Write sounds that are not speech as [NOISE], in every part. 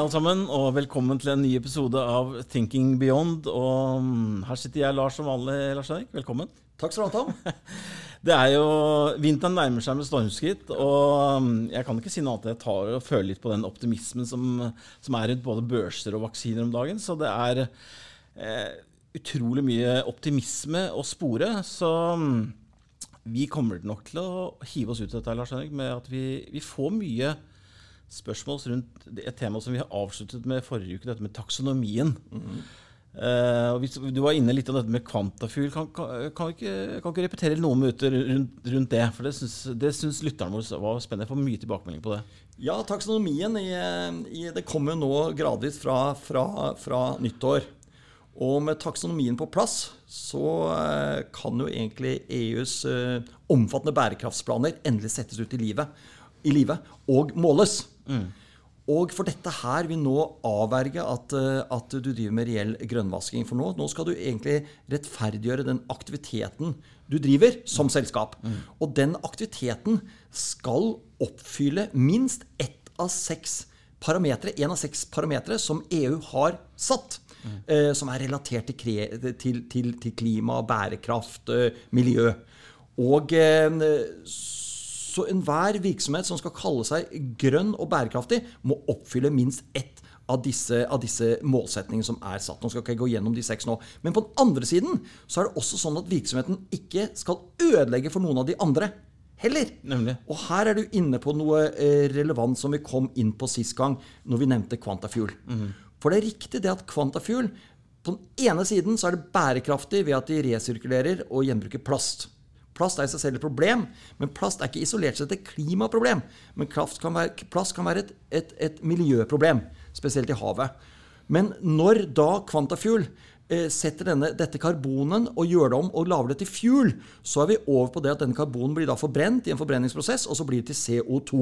alle sammen, og velkommen til en ny episode av Thinking Beyond. Og mm, her sitter jeg, Lars, som vanlig. Lars Erik, velkommen. Takk skal du ha, Tom. [LAUGHS] Det er jo, Vinteren nærmer seg med stormskritt, og mm, jeg kan ikke si noe annet. Jeg tar og føler litt på den optimismen som, som er rundt både børser og vaksiner om dagen. Så det er eh, utrolig mye optimisme å spore. Så mm, vi kommer nok til å hive oss ut i dette Lars Henrik, med at vi, vi får mye spørsmål rundt et tema som vi har avsluttet med forrige uke, dette med taksonomien. Mm -hmm. Uh, du var inne litt om dette med kvantafugl. Kan, kan, kan, ikke, ikke repetere noen minutter rundt, rundt det? For det syns, lytterne våre var spennende. Jeg får mye tilbakemelding på det. Ja, taksonomien i, i, det kommer nå gradvis fra, fra, fra, nyttår. Og med taksonomien på plass så uh, kan jo egentlig EUs uh, omfattende bærekraftsplaner endelig settes ut i livet, i livet og måles. Mm. Og for dette her vil nå avverge at, eh, at, du driver med reell grønnvasking. For nå, nå, skal du egentlig rettferdiggjøre den aktiviteten du driver som selskap. Mm. Og den aktiviteten skal oppfylle minst ett av seks parametere, en av seks parametere som EU har satt. Mm. Eh, som er relatert til, til, til, til klima, bærekraft, eh, miljø. Og eh, så enhver virksomhet som skal kalle seg grønn og bærekraftig, må oppfylle minst ett av disse, av disse målsetningene som er satt. Nå skal ikke jeg gå gjennom de seks nå. Men på den andre siden så er det også sånn at virksomheten ikke skal ødelegge for noen av de andre heller. Nemlig. Og her er du inne på noe eh, relevant som vi kom inn på sist gang, når vi nevnte Quantafuel. Mm. For det er riktig det at Quantafuel på den ene siden så er det bærekraftig ved at de resirkulerer og gjenbruker plast. Plast er i seg selv et problem, men plast er ikke isolert sett et klimaproblem. Men kan være, plast kan være et, et, et, miljøproblem, spesielt i havet. Men når da Quantafuel eh, setter denne, dette karbonen og gjør det om og lager det til fuel, så er vi over på det at denne karbonen blir da forbrent i en forbrenningsprosess, og så blir det til CO2.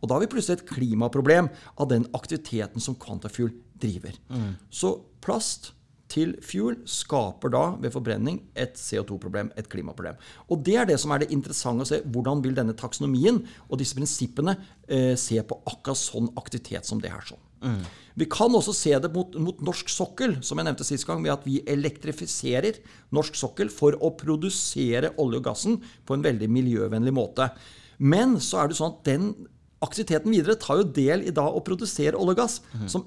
Og da har vi plutselig et klimaproblem av den aktiviteten som Quantafuel driver. Mm. Så plast til fuel skaper da ved forbrenning et CO2-problem, et klimaproblem. Og Det er det som er det interessante å se. Hvordan vil denne taksonomien og disse prinsippene eh, se på akkurat sånn aktivitet som det her. sånn. Mm. Vi kan også se det mot, mot, norsk sokkel, som jeg nevnte sist gang, ved at vi elektrifiserer norsk sokkel for å produsere olje og gassen på en veldig miljøvennlig måte. Men så er det sånn at den aktiviteten videre tar jo del i da å produsere olje og gass, mm. som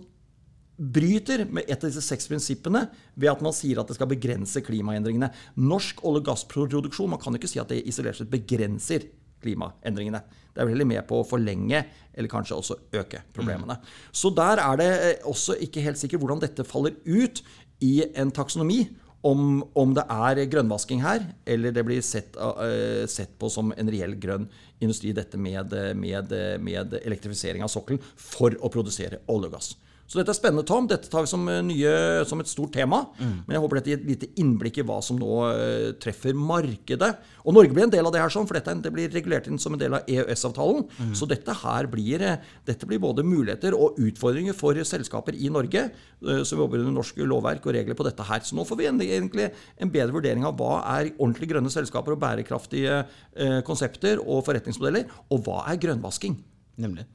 bryter med et av disse seks prinsippene ved at man sier at det skal begrense klimaendringene. Norsk olje- og gassproduksjon man kan ikke si at det isolert sett begrenser klimaendringene. Det er vel heller med på å forlenge eller kanskje også øke problemene. Mm. Så der er det eh, også ikke helt sikkert hvordan dette faller ut i en taksonomi. Om, om det er grønnvasking her, eller det blir sett, uh, sett på som en reell grønn industri, dette med, med, med elektrifisering av sokkelen for å produsere olje og gass. Så dette er spennende, Tom. Dette tar vi som, eh, nye, som et stort tema. Mm. Men jeg håper dette gir et lite innblikk i hva som nå uh, treffer markedet. Og Norge blir en del av det her, sånn, for dette det blir regulert inn som en del av EØS-avtalen. Mm. Så dette her blir, eh, dette blir både muligheter og utfordringer for selskaper i Norge uh, som jobber under norsk lovverk og regler på dette her. Så nå får vi egentlig en bedre vurdering av hva er ordentlig grønne selskaper og bærekraftige uh, konsepter og forretningsmodeller, og hva er grønnvasking. Nemlig.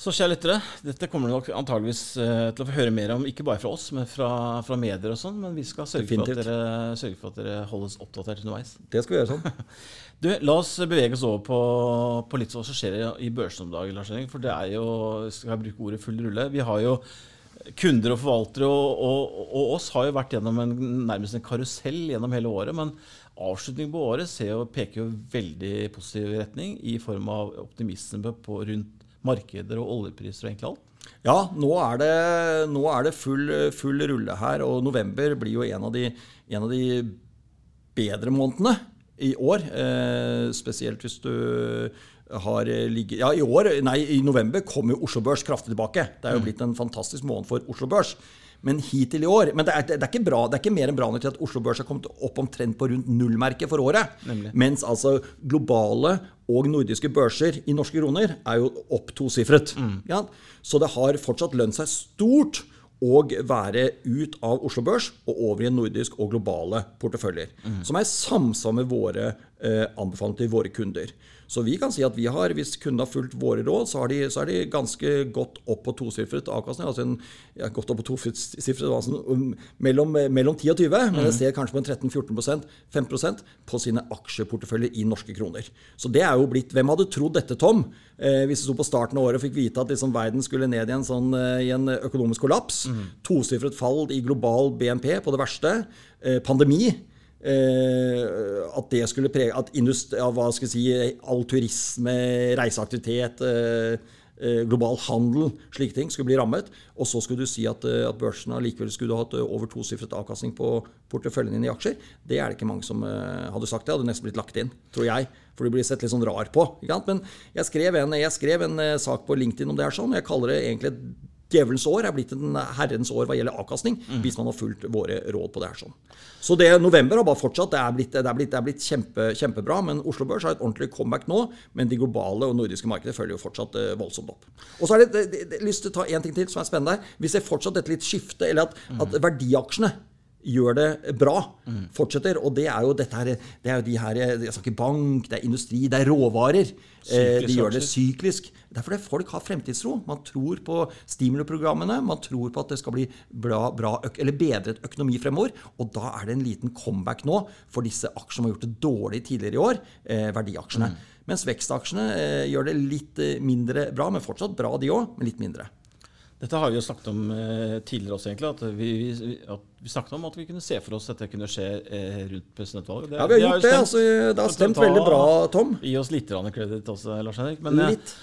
Så kjære lyttere, dette kommer du nok antageligvis uh, til å få høre mer om, ikke bare fra oss, men fra, fra medier og sånn. Men vi skal sørge for, dere, sørge for, at dere, holdes oppdatert underveis. Det skal vi gjøre sånn. [LAUGHS] du, La oss bevege oss over på, på litt hva som skjer i børsen om dagen, Lars Henrik. For det er jo, skal jeg bruke ordet full rulle, vi har jo kunder og forvaltere og, og, og oss har jo vært gjennom en, nærmest en karusell gjennom hele året. Men avslutningen på året jo, peker jo veldig positiv retning i form av optimisme på rundt markeder og oljepriser og egentlig alt? Ja, nå er det, nå er det full, full, rulle her. Og november blir jo en av de, en av de bedre månedene i år. Eh, spesielt hvis du har ligget Ja, i år, nei, i november kom jo Oslo Børs kraftig tilbake. Det er jo mm. blitt en fantastisk måned for Oslo Børs. Men hittil i år Men det er, det er, ikke, bra, det er ikke mer enn bra nok til at Oslo Børs har kommet opp omtrent på rundt nullmerket for året. Nemlig. Mens altså globale og nordiske børser i norske kroner er jo opp tosifret. Mm. Ja? Så det har fortsatt lønt seg stort å være ut av Oslo Børs og over i nordisk og globale porteføljer. Mm. Som er samsvar med våre anbefaling til våre kunder. Så vi kan si at vi har, hvis kundene har fulgt våre råd, så har de, så er de ganske godt opp på tosifret avkastning. altså en, ja, godt opp på tosifret, altså um, mellom, mellom 10 og 20, men det ser kanskje på en 13-14% 5% på sine aksjeporteføljer i norske kroner. Så det er jo blitt Hvem hadde trodd dette, Tom? Eh, hvis du sto på starten av året og fikk vite at liksom verden skulle ned i en, sånn, eh, i en økonomisk kollaps. Mm. Tosifret fall i global BNP på det verste. Eh, pandemi. Eh, at det skulle prege At industri, hva skal jeg si, all turisme, reiseaktivitet, eh, eh, global handel, slike ting, skulle bli rammet. Og så skulle du si at, at børsen allikevel skulle hatt over tosifret avkastning på porteføljen din i aksjer. Det er det ikke mange som hadde sagt. Det hadde nesten blitt lagt inn, tror jeg. For du blir sett litt sånn rar på. Men jeg skrev, en, jeg skrev en sak på LinkedIn om det her sånn. Jeg kaller det egentlig et Djevelens år er blitt en herrens år hva gjelder avkastning, mm. hvis man har fulgt våre råd på det her. sånn. Så det november har bare fortsatt. Det er blitt, det er blitt, det er blitt kjempe, kjempebra. Men Oslo Børs har et ordentlig comeback nå. Men de globale og nordiske markedene følger jo fortsatt uh, voldsomt opp. Og så har jeg lyst til å ta én ting til som er spennende her. Vi ser fortsatt dette litt skifte, eller at, mm. at verdiaksjene gjør det bra, mm. fortsetter. Og det er jo dette her, det er jo de her Jeg snakker bank, det er industri, det er råvarer. Eh, de gjør det syklisk. Det er fordi folk har fremtidstro. Man tror på stimuliprogrammene. Man tror på at det skal bli bra, bra eller bedret økonomi fremover. Og da er det en liten comeback nå for disse aksjene som har gjort det dårlig tidligere i år, eh, verdiaksjene. Mm. Mens vekstaksjene eh, gjør det litt eh, mindre bra, men fortsatt bra de òg, men litt mindre. Dette har vi jo snakket om eh, tidligere også, egentlig. At vi, vi, at vi, snakket om at vi kunne se for oss at dette kunne skje eh, rundt presidentvalget. Det, ja, vi har gjort det. Stemt, altså, det har stemt veldig bra, Tom. Gi oss litt kreditt også, Lars Henrik. Men, eh, litt.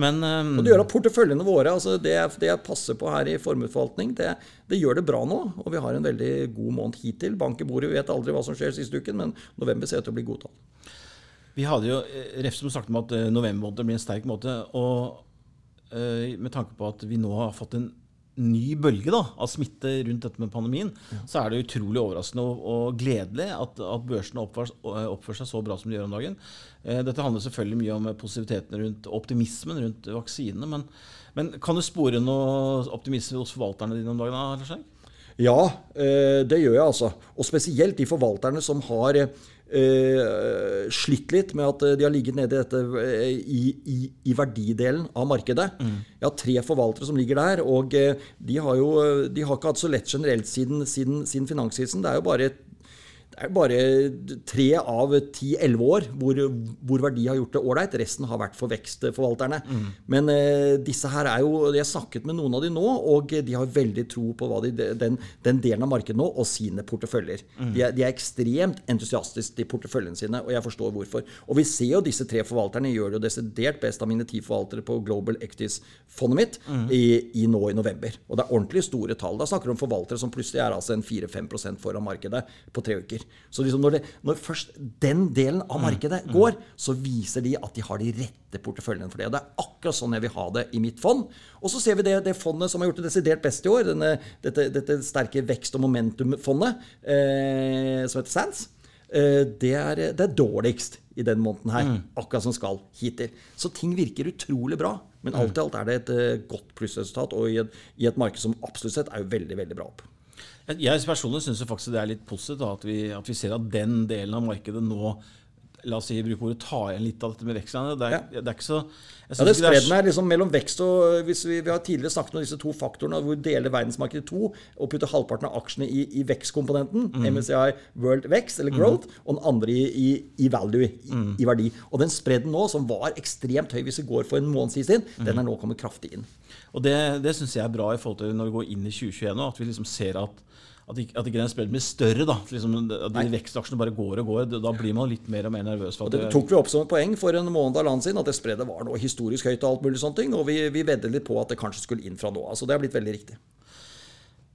Men, um, og det gjør at porteføljene våre, altså det, det, jeg passer på her i formuesforvaltning, det, det, gjør det bra nå. Og vi har en veldig god måned hittil. Bank i bordet, vi vet aldri hva som skjer siste uken, men november ser ut til å bli godtatt. Vi hadde jo Ref som snakket om at november måned blir en sterk måte. og Eh, med tanke på at vi nå har fått en ny bølge da, av smitte rundt dette med pandemien, ja. så er det utrolig overraskende og, og gledelig at, at børsene oppfører, oppfører, seg så bra som de gjør om dagen. Eh, dette handler selvfølgelig mye om positiviteten rundt optimismen rundt vaksinene. Men, men kan du spore noe optimisme hos forvalterne dine om dagen? Da, Ja, eh, det gjør jeg altså. Og spesielt de forvalterne som har Uh, slitt litt med at de har ligget nede i, dette, uh, i, i, i, verdidelen av markedet. Mm. Jeg har tre forvaltere som ligger der, og uh, de har jo de har ikke hatt så lett generelt siden, siden, siden finanskrisen. Det er jo bare et det er bare tre av ti-elleve år hvor, hvor, verdi har gjort det ålreit. Resten har vært for vekstforvalterne. Mm. Men eh, disse her er jo Jeg har snakket med noen av de nå, og de har veldig tro på de, den, den, delen av markedet nå og sine porteføljer. Mm. De, er, de, er, ekstremt entusiastiske til porteføljene sine, og jeg forstår hvorfor. Og vi ser jo disse tre forvalterne gjør det jo desidert best av mine ti forvaltere på Global Equities-fondet mitt mm. i, i, nå i november. Og det er ordentlig store tall. Da snakker du om forvaltere som plutselig er altså en 4-5% foran markedet på tre uker. Så liksom når, det, når, først den delen av markedet mm. går, så viser de at de har de rette porteføljene for det. Og det er akkurat sånn jeg vil ha det i mitt fond. Og så ser vi det, det fondet som har gjort det desidert best i år, denne, dette, dette, sterke vekst- og momentumfondet, eh, som heter Sands. Eh, det, er, det, er, dårligst i den måneden her, mm. akkurat som skal hittil. Så ting virker utrolig bra. Men alt i alt er det et uh, godt plussresultat, og i et, i et marked som absolutt sett er jo veldig, veldig bra opp. Jeg personlig syns faktisk det er litt positivt at vi, at vi, ser at den delen av markedet nå La oss si, bruke ordet ta igjen litt av dette med vekstene. Det er, ja. det er ikke så ja, det Spredden er liksom mellom vekst og hvis vi, vi, har tidligere snakket om disse to faktorene, hvor vi deler verdensmarkedet i to og putter halvparten av aksjene i, i vekstkomponenten, mm. MSCI World Vekst, eller Growth, mm. og den andre i, i value, mm. i, verdi. Og den spredden nå, som var ekstremt høy hvis vi går for en måned siden, den er nå kommet kraftig inn. Og Det, det syns jeg er bra i forhold til når vi går inn i 2021 nå, at vi liksom ser at at ikke, at ikke den spredden blir større. da, liksom, At de vekstaksjene bare går og går. Da blir man litt mer og mer nervøs. For det tok vi opp som et poeng for en måned av annen siden, at det spreddet var noe historisk høyt. Og alt mulig sånne ting, og vi, vi veddet litt på at det kanskje skulle inn fra nå. altså Det har blitt veldig riktig.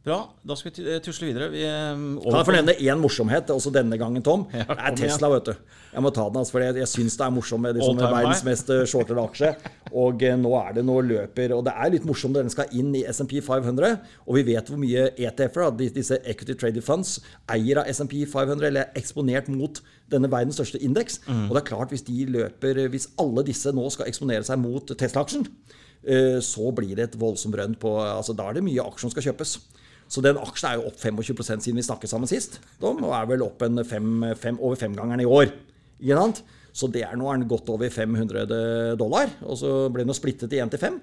Bra. Da skal vi tusle videre. Vi, um, kan jeg få nevne én morsomhet også denne gangen, Tom? Ja, det er Tesla, vet du. Jeg må ta den, altså, for jeg, jeg syns det er morsomt med liksom, verdens mest shortere shortede aksje. [LAUGHS] Og eh, nå er det noe løper. Og det er litt morsomt når den skal inn i SMP 500. Og vi vet hvor mye ETF-er, disse Equity Traded Funds, eier av SMP 500, eller er eksponert mot denne verdens største indeks. Mm. Og det er klart, hvis de løper Hvis alle disse nå skal eksponere seg mot Tesla-aksjen, eh, så blir det et voldsomt rønn på altså Da er det mye aksjer som skal kjøpes. Så den aksjen er jo opp 25% siden vi snakket sammen sist. og er vel opp en fem, fem, over femgangeren i år Ikke sant? Så det er nå er den godt over 500 dollar. Og så ble den splittet i 1 til 5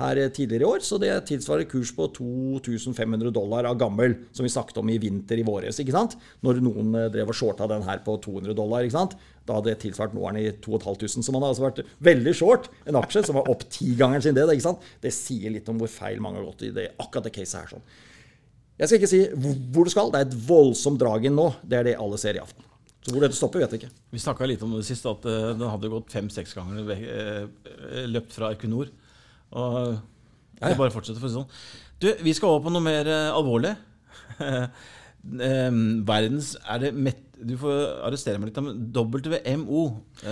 her tidligere i år. Så det tilsvarer kurs på 2500 dollar av gammel, som vi snakket om i vinter i våres. ikke sant? Når noen eh, drev og shorta den her på 200 dollar. ikke sant? Da hadde det tilsvart nå er i 2500. Så man har altså vært veldig short en aksje som var opp tigangeren sin det. ikke sant? Det sier litt om hvor feil mange har gått i det, akkurat det caset her. sånn. Jeg skal ikke si hvor det skal. Det er et voldsomt drag inn nå. Det er det alle ser, iallfall. Så hvor dette stopper, vet jeg ikke. Vi snakka litt om det sist, at eh, den hadde gått fem-seks ganger eh, løpt fra Equinor. Og det bare fortsetter, for å si sånn. Du, vi skal over på noe mer eh, alvorlig. [LAUGHS] Verdens Er det met, Du får arrestere meg litt, men WMO.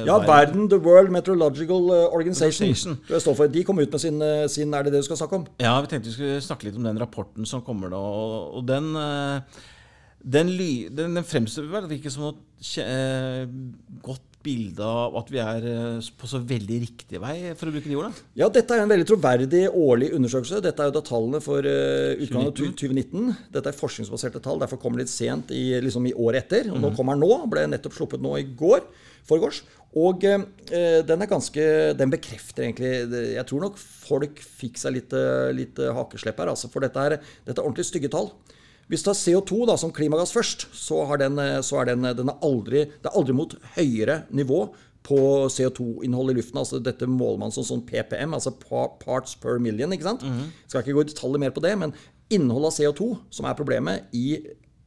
Ja, verden, The World Meteorological Organization. Det står for. De kom ut med sin, sin Er det det du skal snakke om? Ja, vi tenkte vi skulle snakke litt om den rapporten som kommer nå. Og, og den, eh, den, ly, den, den fremstår vel ikke som kje- eh, godt bilde av at vi er eh, på så veldig riktig vei, for å bruke de ordene. Ja, dette er en veldig troverdig årlig undersøkelse. Dette er jo da tallene for uh, utgangen av 2019. Dette er forskningsbaserte tall, derfor kommer det litt sent i, liksom i året etter. Og nå kommer den nå. Ble nettopp sluppet nå i går. Forgårs. Og eh, den er ganske Den bekrefter egentlig Jeg tror nok folk fikk seg litt, litt hakeslepp her, altså. For dette er, dette er ordentlig stygge tall. Hvis du tar CO2 da, som klimagass først, så, har den, eh, så er den, den er aldri, det er aldri mot høyere nivå på CO2-innhold i luften. altså Dette måler man som sånn PPM, altså parts per million. ikke sant? Skal ikke gå i detaljer mer på det, men innholdet av CO2, som er problemet i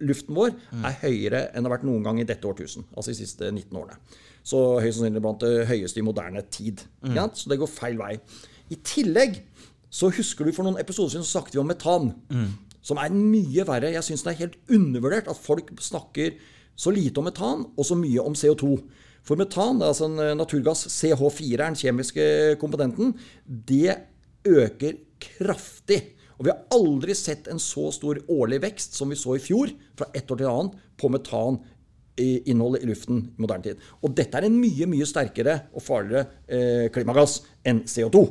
luften vår, er høyere enn det har vært noen gang i dette årtusen. Altså de siste 19 årene. Så høyst sannsynlig blant det høyeste i moderne tid. ikke sant? Så det går feil vei. I tillegg så husker du for noen episoder siden så snakket vi om metan. Som er mye verre. Jeg syns det er helt undervurdert at folk snakker så lite om metan og så mye om CO2. For metan, altså en eh, naturgass, CH4 er den kjemiske komponenten, det øker kraftig. Og vi har aldri sett en så stor årlig vekst som vi så i fjor, fra ett år til annet, på metan i luften i moderne tid. Og dette er en mye mye sterkere og farligere eh, klimagass enn CO2.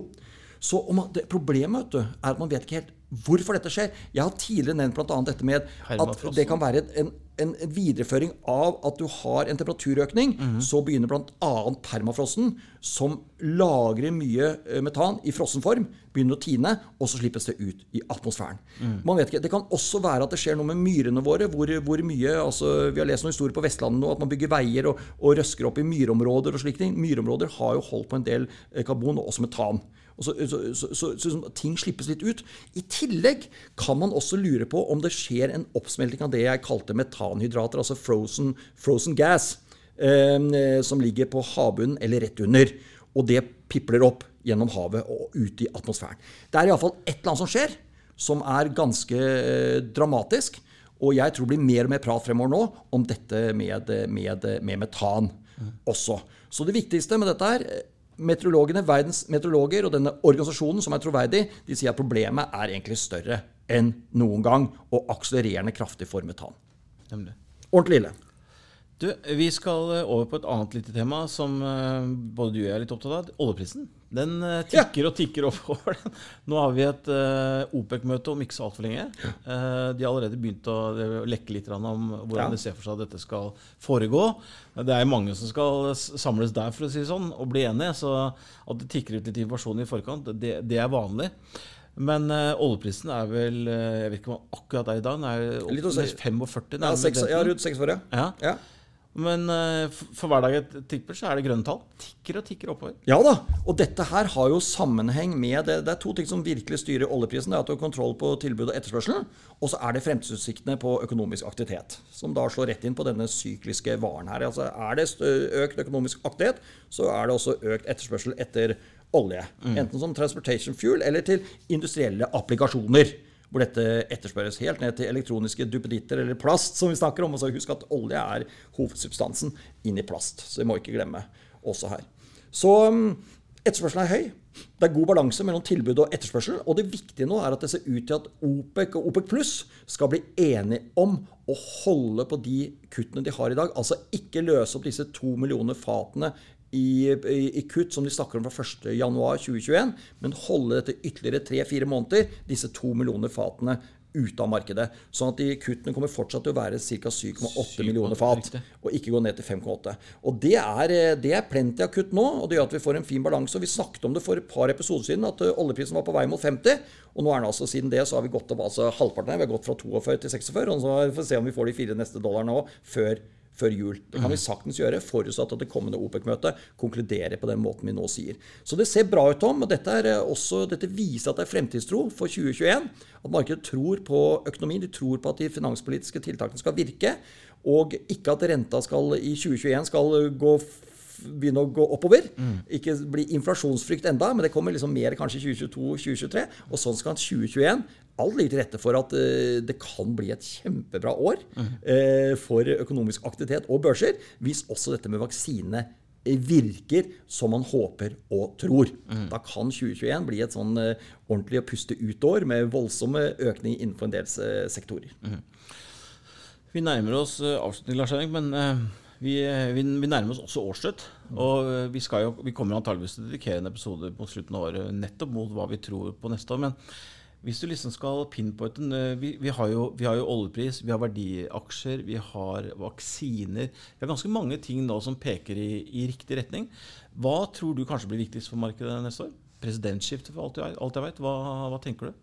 Så man, det Problemet du, er at man vet ikke helt hvorfor dette skjer. Jeg har tidligere nevnt bl.a. dette med at det kan være en, en, en videreføring av at du har en temperaturøkning. Så begynner bl.a. permafrosten, som lagrer mye eh, metan i frossen form, begynner å tine, og så slippes det ut i atmosfæren. Man vet ikke, Det kan også være at det skjer noe med myrene våre. hvor, hvor mye, altså Vi har lest noen historier på Vestlandet nå, at man bygger veier og, og røsker opp i myrområder. og slike ting. Myrområder har jo holdt på en del eh, karbon, og også metan. Og så, så, så, så, så ting slippes litt ut. I tillegg kan man også lure på om det skjer en oppsmelting av det jeg kalte metanhydrater, altså frozen, frozen gas, eh, som ligger på havbunnen eller rett under. Og det pipler opp gjennom havet og ut i atmosfæren. Det er iallfall et eller annet som skjer, som er ganske eh, dramatisk. Og jeg tror det blir mer og mer prat fremover nå om dette med, med, med metan også. Så det viktigste med dette er eh, Meteorologene, verdens meteorologer og denne organisasjonen som er troverdig, de sier at problemet er egentlig større enn noen gang og akselererende kraftig for metan. Ordentlig ille. Du, vi skal eh, over på et annet lite tema som eh, både du og jeg er litt opptatt av. Oljeprisen. Den tikker tikker og tikker oppover. [LAUGHS] Nå har vi et eh, OPEC-møte om ikke så altfor lenge. Ja. de har allerede begynt å eh, lekke litt om hvordan Ja. de ser for seg at dette skal foregå. Det er mange som skal samles der for å si det sånn, og bli enige. Så at det tikker ut litt informasjon i forkant, det, det er vanlig. Men uh, oljeprisen er vel uh, Jeg vet ikke hva akkurat er i dag. Den er Litt å opp si. til 45. Ja, nærmere seks, den ja tiden. rundt seks år, ja. Ja. Men eh, for hver dag et tipper, så er det grønne tall. Tikker og tikker oppover. Ja da, og dette her har jo sammenheng med det, det er to ting som virkelig styrer oljeprisen. Det er at du har kontroll på tilbud og etterspørsel, og så er det fremtidsutsiktene på økonomisk aktivitet. Som da slår rett inn på denne sykliske varen her. Altså Er det økt økonomisk aktivitet, så er det også økt etterspørsel etter olje. Enten som transportation fuel eller til industrielle applikasjoner. Hvor dette etterspørres helt ned til elektroniske duppeditter eller plast, som vi snakker om. Og så husk at olje er hovedsubstansen inn i plast. Så det må ikke glemme også her. Så um, etterspørselen er høy. Det er god balanse mellom tilbud og etterspørsel. Og det viktige nå er at det ser ut til at OPEC og OPEC pluss skal bli enige om å holde på de kuttene de har i dag. Altså ikke løse opp disse to millioner fatene i, i, i kutt som de snakker om fra 1.1.2021, men holde dette ytterligere tre-fire måneder, disse to millioner fatene ute av markedet. Sånn at de kuttene kommer fortsatt til å være ca. 7,8 millioner fat, og ikke gå ned til 5,8. Og det er, eh, det er plenty av kutt nå, og det gjør at vi får en fin balanse. og Vi snakket om det for et par episoder siden, at eh, oljeprisen var på vei mot 50. Og nå er den altså, siden det så har vi gått opp altså halvparten. Vi har gått fra 42 til 46, og så får vi se om vi får de fire neste dollarene òg før før jul. Det kan vi saktens gjøre, forutsatt at det kommende OPEC-møtet konkluderer på den måten vi nå sier. Så det ser bra ut, Tom. og Dette, også, dette viser at det er fremtidstro for 2021. At markedet tror på økonomien. De tror på at de finanspolitiske tiltakene skal virke. Og ikke at renta skal, i 2021 skal gå begynne å gå oppover. Mm. Ikke bli inflasjonsfrykt enda, men det kommer liksom mer kanskje 2022-2023. Og sånn skal 2021 Alt ligger til rette for at uh, det kan bli et kjempebra år mm. uh, for økonomisk aktivitet og børser, hvis også dette med vaksine eh, virker som man håper og tror. Mm. Da kan 2021 bli et sånn ordentlig å puste ut-år med voldsomme økninger innenfor en del sektorer. Mm. Vi nærmer oss avslutning, Lars Henrik, men vi, vi, vi, nærmer oss også årsslutt. Og vi, jo, vi kommer antageligvis til å dedikere en episode på slutten av året nettopp mot hva vi tror på neste år. Men hvis du liksom skal pinpointe vi, vi, har jo, vi har jo oljepris, vi har verdiaksjer, vi har vaksiner Vi har ganske mange ting nå som peker i, i riktig retning. Hva tror du kanskje blir viktigst for markedet neste år? Presidentskifte, for alt jeg, alt jeg vet. Hva, hva tenker du?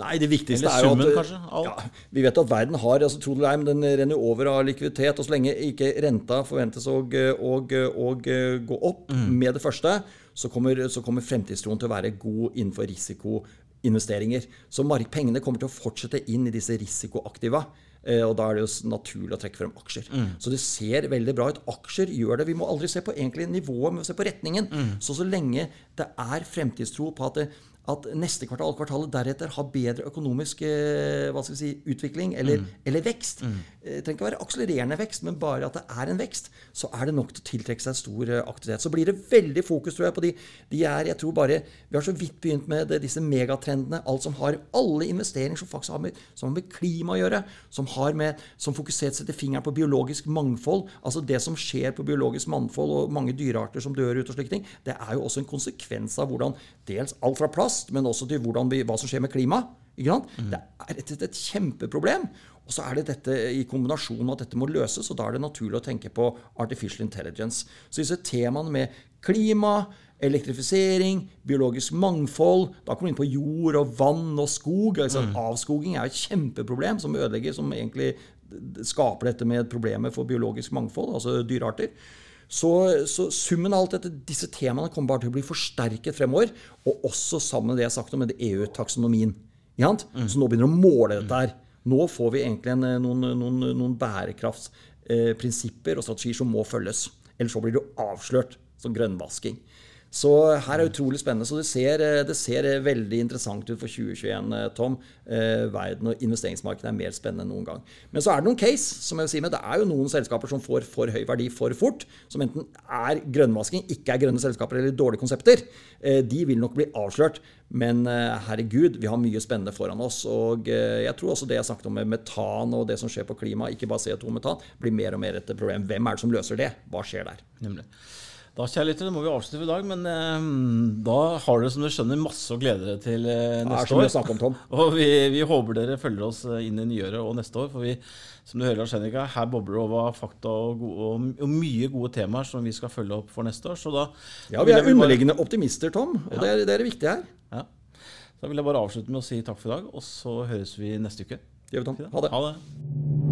Nei, det viktigste er jo at kanskje, ja, Vi vet at verden har altså Trondheim den renner over av likviditet. og Så lenge ikke renta forventes å, gå opp mm. med det første, så kommer, så kommer fremtidstroen til å være god innenfor risikoinvesteringer. Så pengene kommer til å fortsette inn i disse risikoaktiva. Eh, og da er det jo naturlig å trekke frem aksjer. Mm. Så det ser veldig bra ut. Aksjer gjør det. Vi må aldri se på egentlig nivået, men se på retningen. Mm. Så så lenge det er fremtidstro på at det, at neste kvartal kvartalet deretter har bedre økonomisk eh, hva skal vi si, utvikling eller, mm. eller vekst. Mm. Det eh, trenger ikke være akselererende vekst, men bare at det er en vekst, så er det nok til å tiltrekke seg stor eh, aktivitet. Så blir det veldig fokus tror jeg, på de, de er, jeg tror bare, Vi har så vidt begynt med det, disse megatrendene. Alt som har alle investeringer som faktisk har med, som har med klima å gjøre, som, har med, som fokusert setter fingeren på biologisk mangfold. Altså det som skjer på biologisk mangfold og mange dyrearter som dør ut og slike ting, det er jo også en konsekvens av hvordan dels alt fra plass plast, men også til vi, hva som skjer med klimaet. Mm. Det er et, et, et, kjempeproblem. Og så er det dette i kombinasjon med at dette må løses, og da er det naturlig å tenke på artificial intelligence. Så disse temaene med klima, elektrifisering, biologisk mangfold Da kommer vi inn på jord og vann og skog. Altså, mm. Avskoging er et kjempeproblem som ødelegger, som egentlig skaper dette med problemet for biologisk mangfold, altså dyrearter. Så, så, summen av alt dette, disse temaene kommer bare til å bli forsterket fremover. Og også sammen med det jeg har sagt om EU-taksonomien. Mm. Så nå begynner vi å måle dette her. Nå får vi egentlig en, noen, noen, noen bærekraftsprinsipper og strategier som må følges. Ellers så blir det avslørt som grønnvasking. Så her er utrolig spennende. Så det ser, eh, det ser, eh, veldig interessant ut for 2021, eh, Tom. Verden og investeringsmarkedet er mer spennende enn noen gang. Men så er det noen case. som jeg vil si med, Det er jo noen selskaper som får for høy verdi for fort. Som enten er grønnvasking, ikke er grønne selskaper eller dårlige konsepter. De vil nok bli avslørt. Men herregud, vi har mye spennende foran oss. Og jeg tror også det jeg snakket om med metan og det som skjer på klima, ikke bare CO2-metan, blir mer og mer et problem. Hvem er det som løser det? Hva skjer der? Nemlig. Da kjærligheter, må vi avslutte for i dag, men eh, da har dere som dere skjønner masse å glede dere til eh, neste år. Om, Tom. [LAUGHS] Og vi, vi, håper dere følger oss eh, inn i nyåret og neste år. For vi, som du hører, Lars Henrik, her bobler det over fakta og, gode, og, og, mye gode temaer som vi skal følge opp for neste år. Så da, ja, vi er underliggende bare... optimister, Tom. Og ja. det, er, det er det viktige her. Ja. Da vil jeg bare avslutte med å si takk for i dag, og så høres vi neste uke. Det gjør vi, Tom. Ha det. Ha det.